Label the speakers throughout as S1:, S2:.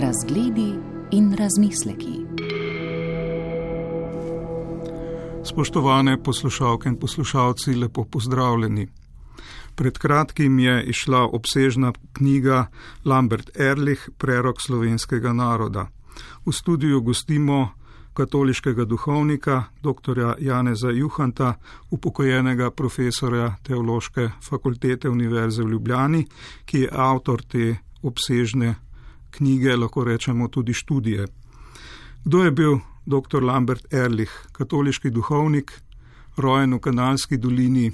S1: Razgledi in razmisleki.
S2: Spoštovane poslušalke in poslušalci, lepo pozdravljeni. Pred kratkim je išla obsežna knjiga Lambert Erlich, Prerok slovenskega naroda. V studiu gostimo katoliškega duhovnika, dr. Janeza Juhanta, upokojenega profesora Teološke fakultete Univerze v Ljubljani, ki je avtor te obsežne knjige, lahko rečemo tudi študije. Kdo je bil dr. Lambert Erlich, katoliški duhovnik, rojen v Kanalski dolini,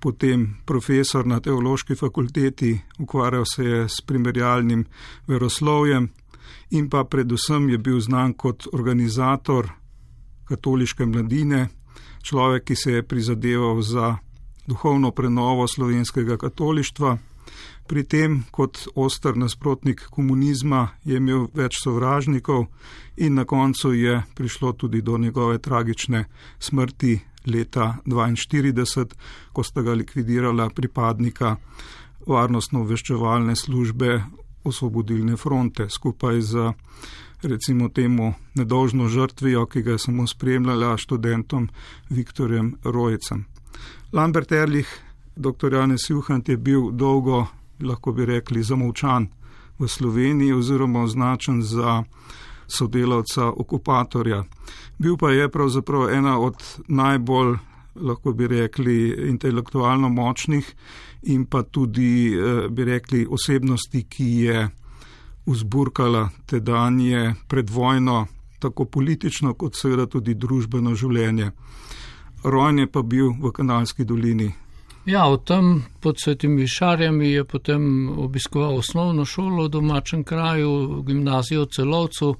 S2: potem profesor na Teološki fakulteti, ukvarjal se je s primerjalnim veroslovjem in pa predvsem je bil znan kot organizator katoliške mladine, človek, ki se je prizadeval za duhovno prenovo slovenskega katolištva. Pri tem, kot ostar nasprotnik komunizma, je imel več sovražnikov in na koncu je prišlo tudi do njegove tragične smrti leta 1942, ko sta ga likvidirala pripadnika varnostno-obveščevalne službe osvobodilne fronte skupaj z recimo temu nedolžno žrtvijo, ki ga je samo spremljala študentom Viktorjem Rojcem. Lambert Erlich, dr. Janes Juhant je bil dolgo, lahko bi rekli, zamovčan v Sloveniji oziroma označen za sodelavca okupatorja. Bil pa je pravzaprav ena od najbolj, lahko bi rekli, intelektualno močnih in pa tudi, eh, bi rekli, osebnosti, ki je vzburkala tedanje predvojno, tako politično, kot seveda tudi družbeno življenje. Rojen je pa bil v Kanalski dolini.
S3: Ja, v tem pod svetimi šarjami je potem obiskoval osnovno šolo v domačem kraju, gimnazijo celovcu,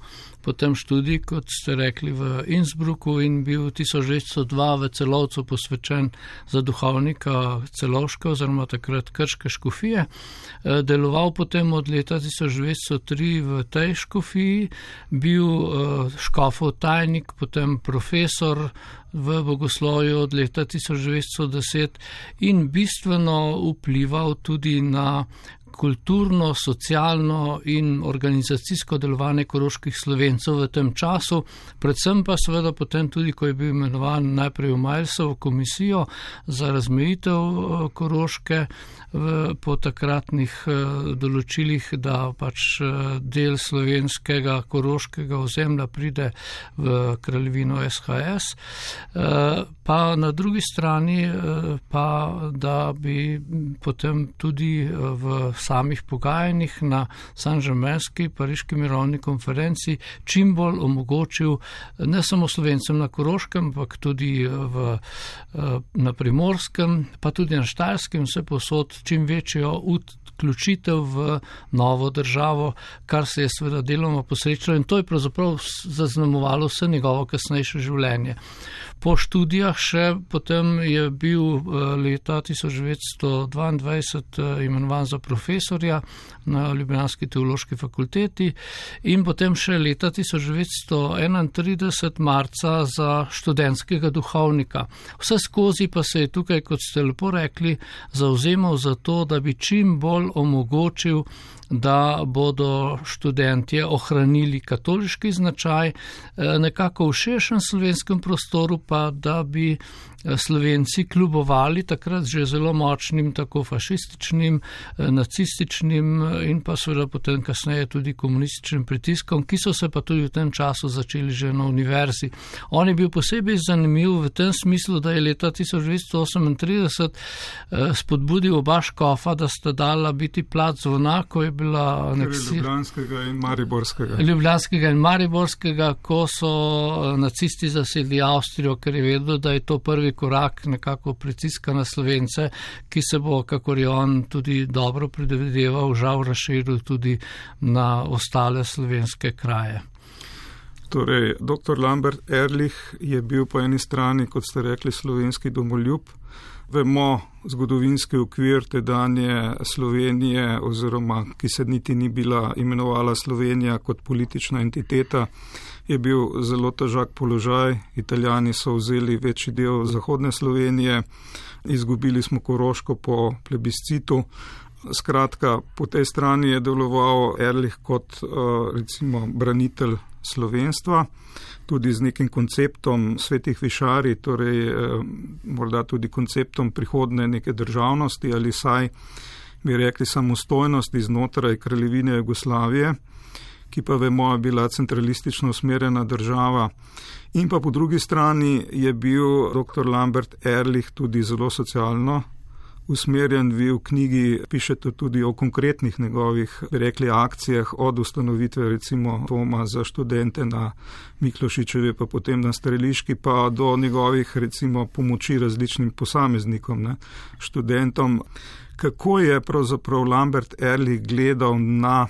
S3: potem študij, kot ste rekli, v Innsbrucku in bil 1902 v celovcu posvečen za duhovnika celovške oziroma takrat krške škofije. E, deloval potem od leta 1903 v tej škofiji, bil e, škofov tajnik, potem profesor v bogoslovju od leta 1910 in bistveno vplival tudi na kulturno, socialno in organizacijsko delovanje koroških slovencev v tem času, predvsem pa seveda potem tudi, ko je bil imenovan najprej v Majlsovo komisijo za razmejitev eh, koroške v, po takratnih eh, določilih, da pač eh, del slovenskega koroškega ozemlja pride v kraljevino SHS, pa na drugi strani pa, da bi potem tudi v samih pogajanjih na Sanžemenski pariški mirovni konferenci čim bolj omogočil ne samo slovencem na Koroškem, ampak tudi v, eh, na Primorskem, pa tudi na Štajerskem, vse posod čim večjo vključitev v novo državo, kar se je seveda deloma posrečilo in to je pravzaprav zaznamovalo vse njegovo kasnejše življenje. Po študijah še potem je bil eh, leta 1922 eh, imenovan za profesorja na Ljubljanski teološki fakulteti in potem še leta 1931 marca za študentskega duhovnika. Vse skozi pa se je tukaj, kot ste lepo rekli, zauzemal za to, da bi čim bolj omogočil da bodo študentje ohranili katoliški značaj, eh, nekako v širšem slovenskem prostoru pa, da bi Slovenci kljubovali takrat že zelo močnim, tako fašističnim, eh, nacističnim eh, in pa seveda potem kasneje tudi komunističnim pritiskom, ki so se pa tudi v tem času začeli že na univerzi. On je bil posebej zanimiv v tem smislu, da je leta 1938 eh, spodbudil oba škofa, da sta dala biti plac zvona, ko je bila
S2: aneksija. Ljubljanskega in Mariborskega.
S3: Ljubljanskega in Mariborskega, ko so nacisti zasedli Avstrijo, ker je vedel, da je to prvi korak nekako pritiska na slovence, ki se bo, kakor je on tudi dobro predvideval, žal razširil tudi na ostale slovenske kraje.
S2: Torej, dr. Lambert Erlich je bil po eni strani, kot ste rekli, slovenski domoljub. Vemo zgodovinski okvir te danje Slovenije, oziroma ki se niti ni bila imenovala Slovenija kot politična entiteta, je bil zelo težak položaj. Italijani so vzeli večji del zahodne Slovenije, izgubili smo Koroško po plebiscitu. Skratka, po tej strani je deloval Erlich kot recimo branitelj slovenstva, tudi z nekim konceptom svetih višari, torej morda tudi konceptom prihodne neke državnosti ali saj bi rekli samostojnosti znotraj kraljevine Jugoslavije, ki pa vemo je bila centralistično usmerjena država. In pa po drugi strani je bil dr. Lambert Erlich tudi zelo socialno usmerjen. Vi v knjigi pišete tudi o konkretnih njegovih, rekli, akcijah od ustanovitve recimo doma za študente na Miklošičevi, pa potem na Streliški, pa do njegovih recimo pomoči različnim posameznikom, ne, študentom. Kako je pravzaprav Lambert Erlich gledal na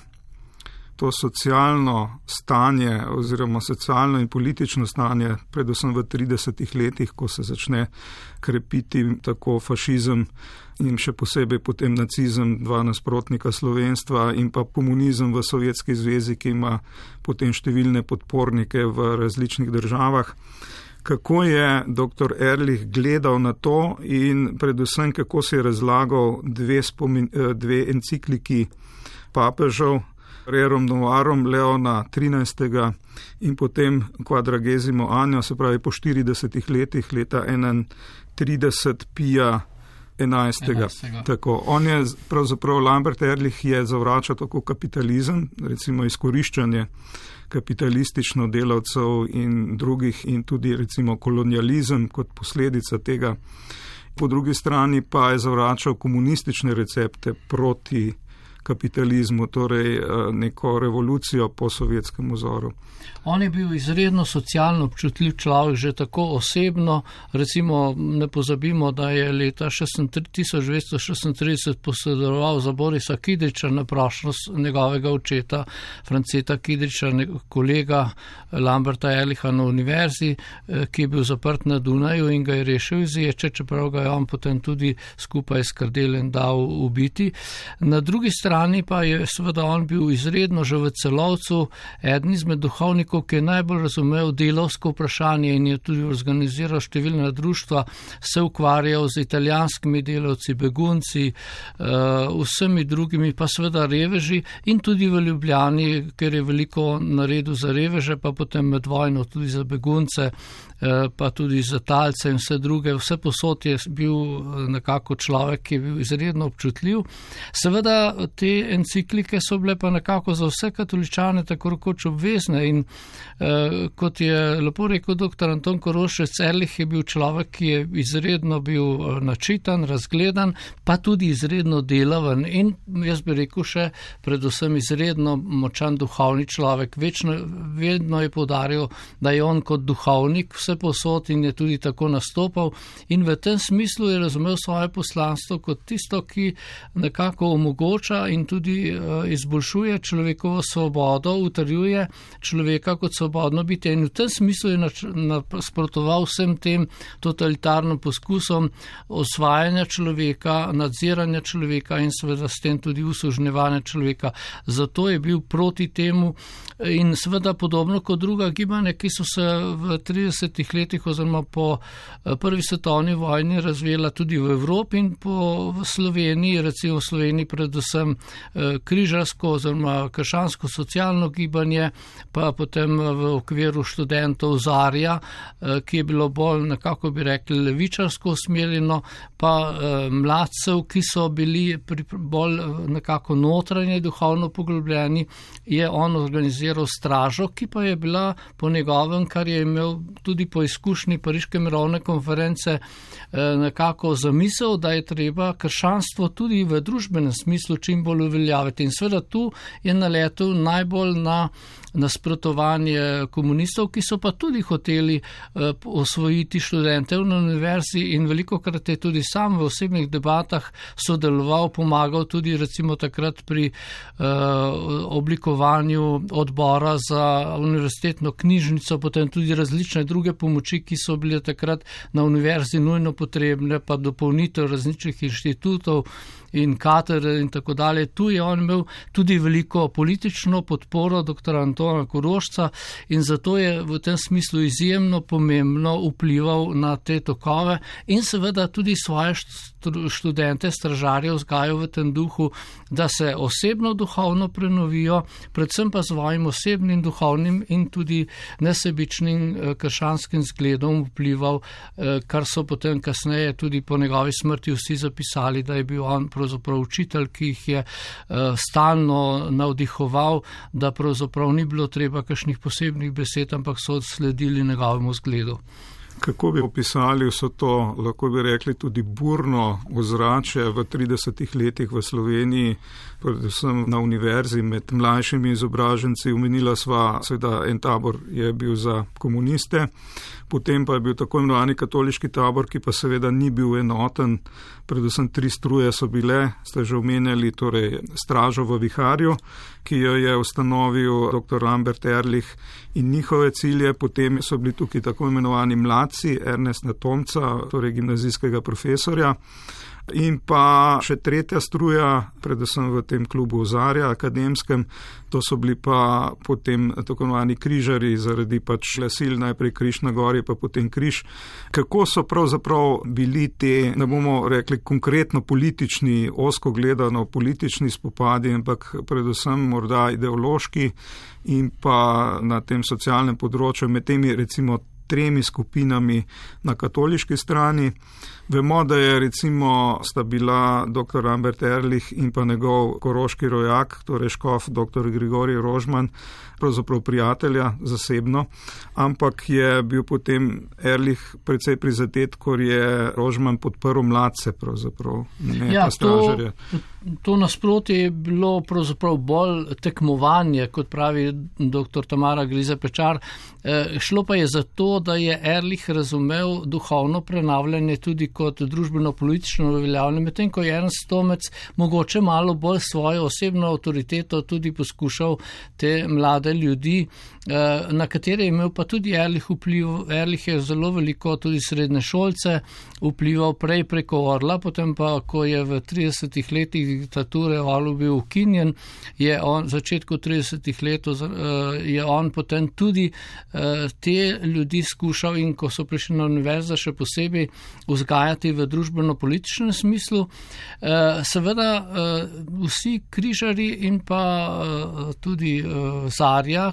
S2: to socialno stanje oziroma socialno in politično stanje, predvsem v 30-ih letih, ko se začne krepiti tako fašizem in še posebej potem nacizem, dva nasprotnika slovenstva in pa komunizem v Sovjetski zvezi, ki ima potem številne podpornike v različnih državah. Kako je dr. Erlich gledal na to in predvsem kako se je razlagal dve, spomin, eh, dve encikliki papežev, Rerum Novarum Leona XIII. in potem Quadragesimo Anjo, se pravi po 40 letih, leta 31 Pija XI. Tako, on je pravzaprav Lambert Erlich je zavračal tako kapitalizem, recimo izkoriščanje kapitalistično delavcev in drugih in tudi recimo kolonializem kot posledica tega. Po drugi strani pa je zavračal komunistične recepte proti kapitalizmu, torej eh, neko revolucijo po sovjetskem vzoru.
S3: On je bil izredno socialno občutljiv človek, že tako osebno. Recimo, ne pozabimo, da je leta 1936 posredoval za Borisa Kidriča na prošlost njegovega očeta, Franceta Kidriča, kolega Lamberta Eliha na univerzi, eh, ki je bil zaprt na Dunaju in ga je rešil iz ječe, čeprav ga je on potem tudi skupaj s Kardelem dal ubiti. Na drugi strani pa je seveda on bil izredno že v celovcu eden izmed duhovnikov, ki je najbolj razumel delovsko vprašanje in je tudi organiziral številna društva, se ukvarjal z italijanskimi delavci, begunci, uh, vsemi drugimi, pa seveda reveži in tudi v Ljubljani, ker je veliko naredil za reveže, pa potem med vojno tudi za begunce. Eh, pa tudi za talce in vse druge, vse posod je bil eh, nekako človek, ki je bil izredno občutljiv. Seveda te enciklike so bile pa nekako za vse katoličane tako rekoč obvezne in eh, kot je lepo rekel dr. Anton Korošec, Erlih je bil človek, ki je izredno bil načitan, razgledan, pa tudi izredno delaven in jaz bi rekel še predvsem izredno močan duhovni človek. Večno, vedno je podaril, da je on kot duhovnik vse posod in je tudi tako nastopal. In v tem smislu je razumel svoje poslanstvo kot tisto, ki nekako omogoča in tudi uh, izboljšuje človekovo svobodo, utrjuje človeka kot svobodno biti. In v tem smislu je nasprotoval vsem tem totalitarnim poskusom osvajanja človeka, nadziranja človeka in seveda s tem tudi usužnevanja človeka. Zato je bil proti temu in seveda podobno kot druga gibanja, ki so se v 30 30 letih oziroma po eh, prvi svetovni vojni razvijala tudi v Evropi in po Sloveniji, recimo v Sloveniji predvsem eh, križarsko oziroma kršansko socialno gibanje, pa potem v okviru študentov Zarja, eh, ki je bilo bolj nekako bi rekli levičarsko usmerjeno, pa mladcev, ki so bili bolj nekako notranje duhovno poglobljeni, je on organiziral stražo, ki pa je bila po njegovem, kar je imel tudi tudi po izkušnji Pariške mirovne konference eh, nekako zamisel, da je treba kršanstvo tudi v družbenem smislu čim bolj uveljaviti. In seveda tu je naletel najbolj na nasprotovanje komunistov, ki so pa tudi hoteli uh, osvojiti študente na univerzi in veliko krat je tudi sam v osebnih debatah sodeloval, pomagal tudi recimo takrat pri uh, oblikovanju odbora za univerzitetno knjižnico, potem tudi različne druge pomoči, ki so bile takrat na univerzi nujno potrebne, pa dopolnitev različnih inštitutov in Kater in tako dalje. Tu je on imel tudi veliko politično podporo dr. Antona Korošca in zato je v tem smislu izjemno pomembno vplival na te tokove in seveda tudi svoje študente, stražarje vzgajajo v tem duhu, da se osebno duhovno prenovijo, predvsem pa svojim osebnim duhovnim in tudi nesebičnim eh, kršanskim zgledom vplival, eh, kar so potem kasneje tudi po njegovi smrti vsi zapisali, da je bil on pravzaprav učitelj, ki jih je eh, stalno navdihoval, da pravzaprav ni bilo treba kakšnih posebnih besed, ampak so sledili njegovemu zgledu.
S2: Kako bi opisali vso to, lahko bi rekli, tudi burno ozračje v 30 letih v Sloveniji, predvsem na univerzi med mlajšimi izobraženci. Umenila sva, seveda en tabor je bil za komuniste, potem pa je bil tako imenovani katoliški tabor, ki pa seveda ni bil enoten, predvsem tri struje so bile, ste že omenjali, torej stražo v viharju, ki jo je ustanovil dr. Lambert Erlich in njihove cilje, potem so bili tukaj tako imenovani mladci Ernest Natomca, torej gimnazijskega profesorja. In pa še tretja struja, predvsem v tem klubu Ozarja, akademskem, to so bili pa potem tako imenovani križari zaradi pač lasil, najprej križ na gori, pa potem križ. Kako so pravzaprav bili te, ne bomo rekli konkretno politični, osko gledano politični spopadi, ampak predvsem morda ideološki in pa na tem socialnem področju med temi recimo tremi skupinami na katoliški strani. Vemo, da je recimo sta bila dr. Ambert Erlich in pa njegov koroški rojak, torej škof dr. Grigorij Rožman, pravzaprav prijatelja zasebno, ampak je bil potem Erlich precej prizadet, ko je Rožman podprl mladce, pravzaprav ne ja, pa stražarje.
S3: To, to nasprotje je bilo pravzaprav bolj tekmovanje, kot pravi dr. Tamara Grize Pečar. E, šlo pa je za to, da je Erlich razumel duhovno prenavljanje tudi kot družbeno-politično uveljavljanje, medtem ko je Ernst Tomec mogoče malo bolj svojo osebno avtoriteto tudi poskušal te mlade ljudi, eh, na katere je imel pa tudi Erlich vpliv. Erlich je zelo veliko tudi srednje šolce vplival prej preko Orla, potem pa, ko je v 30 letih diktature Orlu bil ukinjen, je on v začetku 30 let, eh, je on potem tudi eh, te ljudi skušal in ko so prišli na univerzo še posebej vzgajati v družbeno-političnem smislu. Eh, seveda eh, vsi križari in pa eh, tudi Zarja,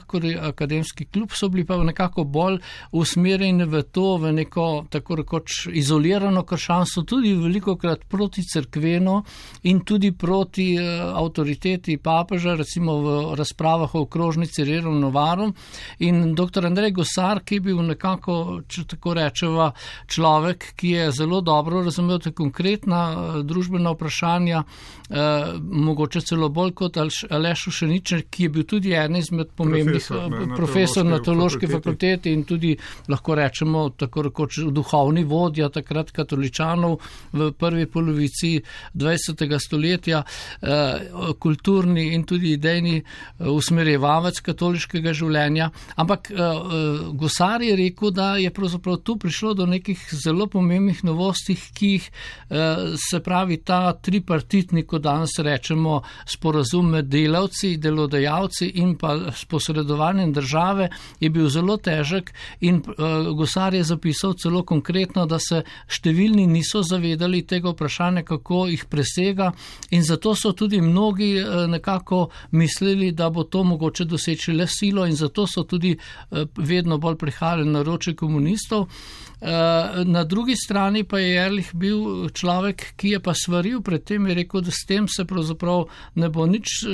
S3: akademski klub, so bili pa nekako bolj usmerjeni v to, v neko tako rekoč izolirano kršanstvo, tudi veliko krat proti crkveno in tudi proti avtoriteti papeža, recimo v razpravah o okrožnici Rerom Novarom. In dr. Andrej Gosar, ki je bil nekako, če tako rečeva, človek, ki je zelo dobro razumel te konkretna uh, družbena vprašanja, uh, mogoče celo bolj kot Aleš Ušeničer, ki je bil tudi eden izmed pomembnih profesor, profesor na teološki fakulteti in tudi lahko rečemo tako rekoč duhovni vodja takrat katoličanov v prvi polovici 20. stoletja, uh, kulturni in tudi idejni uh, usmerjevavec katoliškega življenja. Ampak uh, Gosar je rekel, da je pravzaprav tu prišlo do nekih zelo pomembnih novosti, ki jih eh, se pravi ta tripartitni, ko danes rečemo, sporazum med delavci, delodajalci in pa s posredovanjem države, je bil zelo težek in eh, Gosar je zapisal celo konkretno, da se številni niso zavedali tega vprašanja, kako jih presega in zato so tudi mnogi eh, nekako mislili, da bo to mogoče doseči le silo in zato so tudi vedno bolj prihajali na roče komunistov. Na drugi strani pa je Erlich bil človek, ki je pa svaril pred tem in rekel, da s tem se pravzaprav ne bo nič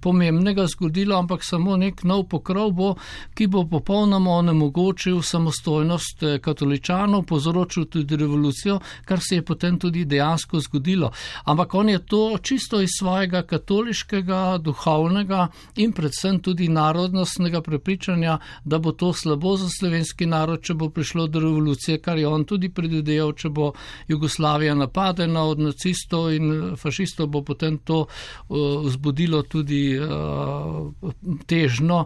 S3: pomembnega zgodilo, ampak samo nek nov pokrov bo, ki bo popolnoma onemogočil samostojnost eh, katoličanov, povzročil tudi revolucijo, kar se je potem tudi dejansko zgodilo. Ampak on je to čisto iz svojega katoliškega, duhovnega in predvsem tudi narodnostnega prepričanja, da bo to slabo za slovenski narod, če bo prišlo do revolucije kar je on tudi predvideval, če bo Jugoslavija napadena od nacistov in fašistov, bo potem to uh, vzbudilo tudi težno,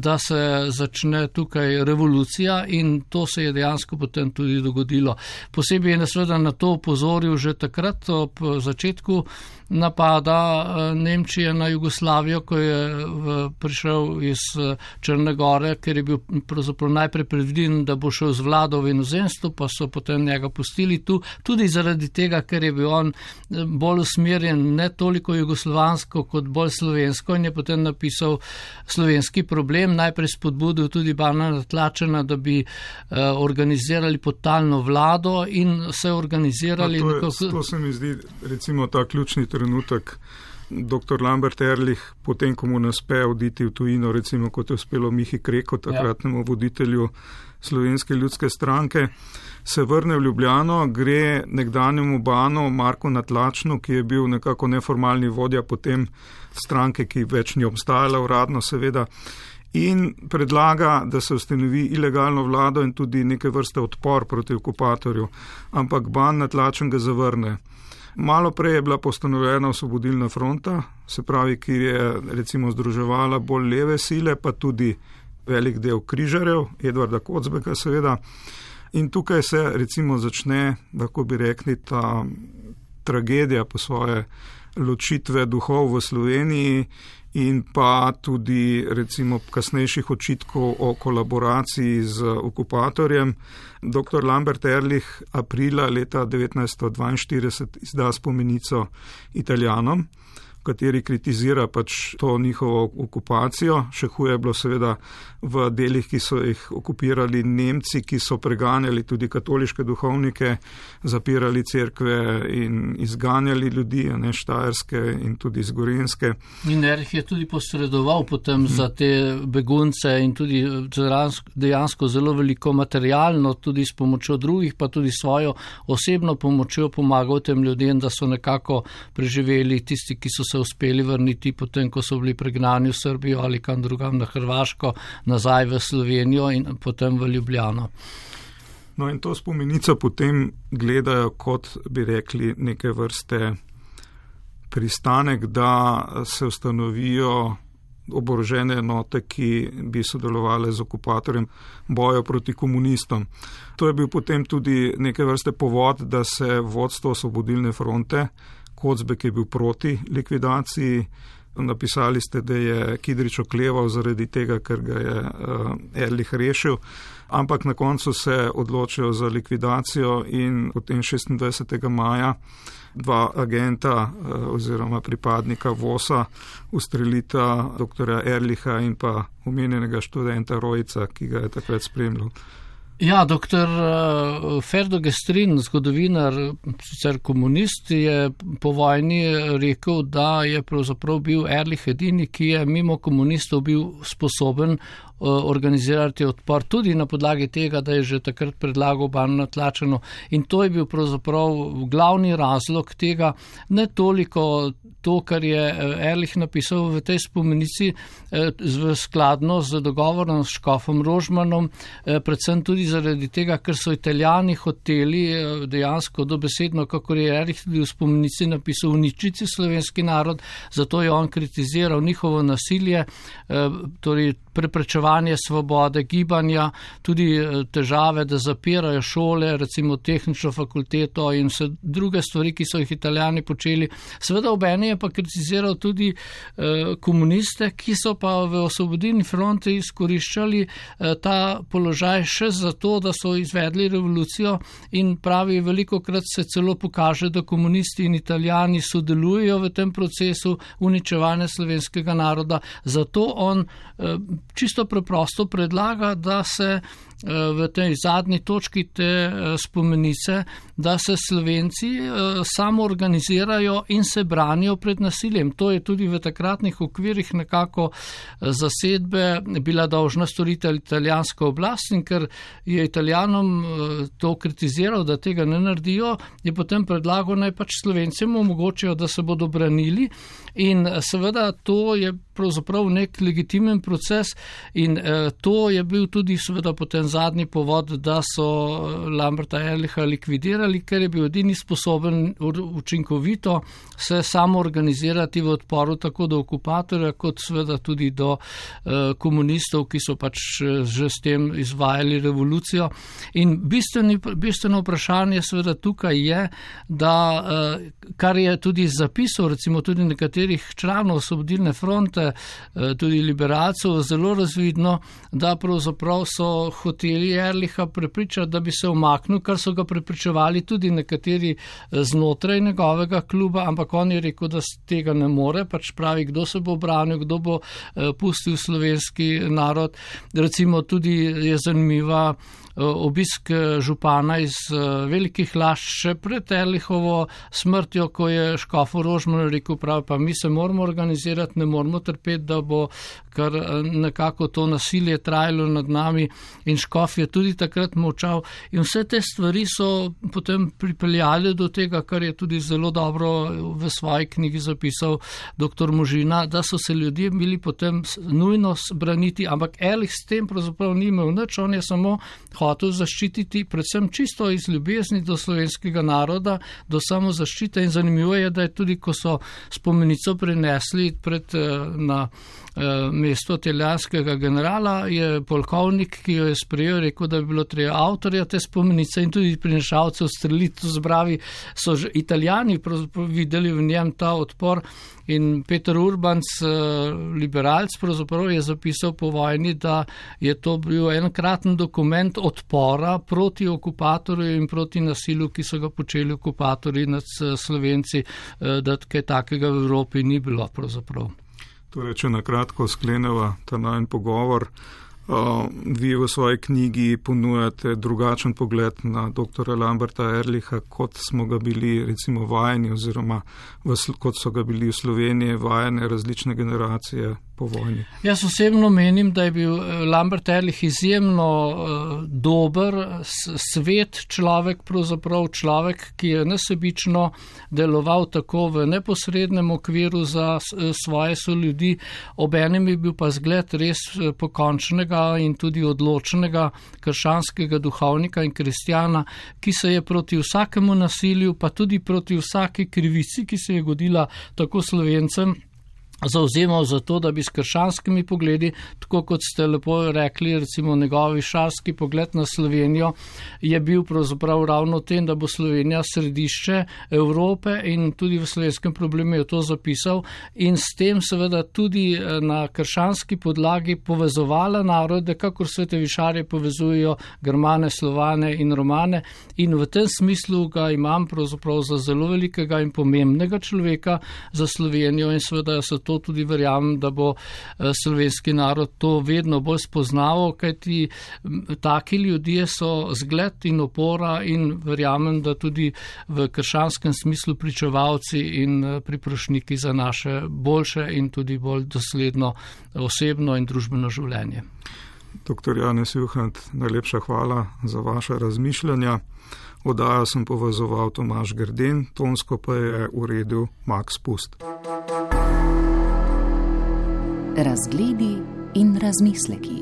S3: da se začne tukaj revolucija in to se je dejansko potem tudi dogodilo. Posebej je nasveda na to upozoril že takrat ob začetku napada eh, Nemčije na Jugoslavijo, ko je prišel iz eh, Črne gore, ker je bil pravzaprav najprej predviden, da bo šel z vlado v inozemstvo, pa so potem njega pustili tu, tudi zaradi tega, ker je bil on eh, bolj usmerjen ne toliko jugoslovansko kot bolj slovensko in je potem napisal slovenski problem, najprej spodbudil tudi Bana Natlačena, da bi uh, organizirali potalno vlado in se organizirali.
S2: To, je, nekako... to se mi zdi recimo ta ključni trenutek dr. Lambert Erlich, potem, ko mu naspe oditi v tujino, recimo kot je uspelo Mihi Kreko, takratnemu ja. voditelju Slovenske ljudske stranke, se vrne v Ljubljano, gre nekdanjemu banu Marku Natlačnu, ki je bil nekako neformalni vodja potem stranke, ki več ni obstajala uradno, seveda. In predlaga, da se ustanovi ilegalno vlado in tudi neke vrste odpor proti okupatorju, ampak ban natlačen ga zavrne. Malo prej je bila postanovljena osvobodilna fronta, se pravi, ki je recimo združevala bolj leve sile, pa tudi velik del križarjev, Edvarda Kocbeka seveda. In tukaj se recimo začne, lahko bi rekli, ta tragedija po svoje ločitve duhov v Sloveniji in pa tudi recimo kasnejših očitkov o kolaboraciji z okupatorjem. Dr. Lambert Erlich aprila leta 1942 izda spomenico italijanom kateri kritizira pač to njihovo okupacijo. Še huje je bilo seveda v delih, ki so jih okupirali Nemci, ki so preganjali tudi katoliške duhovnike, zapirali cerkve in izganjali ljudi, ne štajerske in tudi zgorenske.
S3: In Erih je tudi posredoval potem hmm. za te begunce in tudi dejansko zelo veliko materialno, tudi s pomočjo drugih, pa tudi svojo osebno pomočjo pomagal tem ljudem, da so nekako preživeli tisti, ki so se uspeli vrniti, potem ko so bili pregnani v Srbijo ali kam drugam na Hrvaško, nazaj v Slovenijo in potem v Ljubljano.
S2: No in to spomenico potem gledajo kot bi rekli neke vrste pristanek, da se ustanovijo oborožene enote, ki bi sodelovali z okupatorjem bojo proti komunistom. To je bil potem tudi neke vrste povod, da se vodstvo osvobodilne fronte Kocbek je bil proti likvidaciji. Napisali ste, da je Kidrič okleval zaradi tega, ker ga je uh, Erlich rešil, ampak na koncu se odločijo za likvidacijo in potem 26. maja dva agenta uh, oziroma pripadnika VOSA ustrelita dr. Erlicha in pa omenjenega študenta Rojca, ki ga je takrat spremljal.
S3: Ja, dr. Eh, Ferdo Gestrin, zgodovinar, sicer komunist, je po vojni rekel, da je pravzaprav bil Erlich edini, ki je mimo komunistov bil sposoben Eh, organizirati odpor, tudi na podlagi tega, da je že takrat predlagal banjo tlačeno. In to je bil pravzaprav glavni razlog tega, ne toliko to, kar je eh, Erlich napisal v tej spomenici, eh, skladno z dogovorom s Škofom Rožmanom, predvsem tudi zaradi tega, ker so italijani hoteli dejansko dobesedno, kako je Erlich tudi v spomenici napisal, uničiti slovenski narod, zato je on kritiziral njihovo nasilje, torej preprečevanje svobode gibanja, tudi eh, težave, da zapirajo šole, recimo tehnično fakulteto in vse druge stvari, ki so jih italijani počeli. Seveda ob eni je pa kritiziral tudi eh, komuniste, ki so pa v osvobodilni fronti izkoriščali eh, ta položaj še zato, da so izvedli revolucijo in pravi, veliko krat se celo pokaže, da komunisti in italijani sodelujejo v tem procesu uničevanja slovenskega naroda. Zato on čisto preprosto predlaga, da se v tej zadnji točki te eh, spomenice, da se Slovenci eh, samo organizirajo in se branijo pred nasiljem. To je tudi v takratnih okvirih nekako zasedbe bila dolžna storiti italijanska oblast in ker je italijanom to kritiziral, da tega ne naredijo, je potem predlagal naj pač Slovencem omogočijo, da se bodo branili in seveda to je pravzaprav nek legitimen proces in to je bil tudi seveda potem zadnji povod, da so Lamberta Erliha likvidirali, ker je bil edini sposoben učinkovito se samo organizirati v odporu tako do okupatorja, kot seveda tudi do uh, komunistov, ki so pač že s tem izvajali revolucijo. In bistveni, bistveno vprašanje seveda tukaj je, da kar je tudi zapisal, recimo tudi nekaterih članov Osvobodilne fronte, tudi liberalcev, zelo razvidno, da pravzaprav so hoteli Erliha prepričati, da bi se omaknil, kar so ga prepričevali tudi nekateri znotraj njegovega kluba, ampak on je rekel, da tega ne more, pač pravi, kdo se bo branil, kdo bo eh, pustil slovenski narod. Recimo tudi je zanimiva Eh, obisk eh, župana iz eh, velikih laž še pred Erlihovo smrtjo, ko je Škofo Rožman rekel, prav pa mi se moramo organizirati, ne moramo trpeti, da bo kar nekako to nasilje trajalo nad nami in Škof je tudi takrat močal in vse te stvari so potem pripeljali do tega, kar je tudi zelo dobro v svoji knjigi zapisal dr. Možina, da so se ljudje bili potem nujno braniti, ampak Erlich s tem pravzaprav ni imel nič, on je samo hotel zaščititi, predvsem čisto iz ljubezni do slovenskega naroda, do samozaščite. In zanimivo je, da je tudi, ko so spomenico prenesli pred, eh, na mesto teljanskega generala, je polkovnik, ki jo je sprejel, rekel, da bi bilo treba avtorja te spomenice in tudi prinešalcev streliti. Zbravi so že italijani videli v njem ta odpor. In Peter Urbans, eh, liberalc, pravzaprav je zapisal po vojni, da je to bil enkraten dokument odpora proti okupatorju in proti nasilu, ki so ga počeli okupatorji nad eh, Slovenci, eh, da kaj takega v Evropi ni bilo pravzaprav.
S2: Torej, če na kratko skleneva ta najn pogovor. Uh, vi v svoji knjigi ponujate drugačen pogled na dr. Lamberta Erliha, kot smo ga bili recimo vajeni oziroma v, kot so ga bili v Sloveniji vajene različne generacije po vojni.
S3: Jaz osebno menim, da je bil eh, Lambert Erlich izjemno uh, dober, svet človek, pravzaprav človek, ki je nesebično deloval tako v neposrednem okviru za uh, svoje soljudi, obenem je bil pa zgled res pokončnega in tudi odločnega kršanskega duhovnika in kristjana, ki se je proti vsakemu nasilju, pa tudi proti vsaki krivici, ki se je godila tako slovencem, zauzemal za to, da bi s kršanskimi pogledi, tako kot ste lepo rekli, recimo njegovi šarski pogled na Slovenijo, je bil pravzaprav ravno tem, da bo Slovenija središče Evrope in tudi v slovenskem problemu je to zapisal in s tem seveda tudi eh, na kršanski podlagi povezovala narode, kakor svete višarje povezujejo germane, slovane in romane in v tem smislu ga imam pravzaprav za zelo velikega in pomembnega človeka za Slovenijo in seveda so to to tudi verjamem, da bo eh, slovenski narod to vedno bolj spoznaval, kajti taki ljudje so zgled in opora in verjamem, da tudi v kršanskem smislu pričevalci in eh, priprošniki za naše boljše in tudi bolj dosledno osebno in družbeno življenje.
S2: Dr. Janes Juhant, najlepša hvala za vaše razmišljanja. Odajo sem povezoval Tomaš Grden, tonsko pa je uredil Max Pust
S1: razgledi in razmisleki.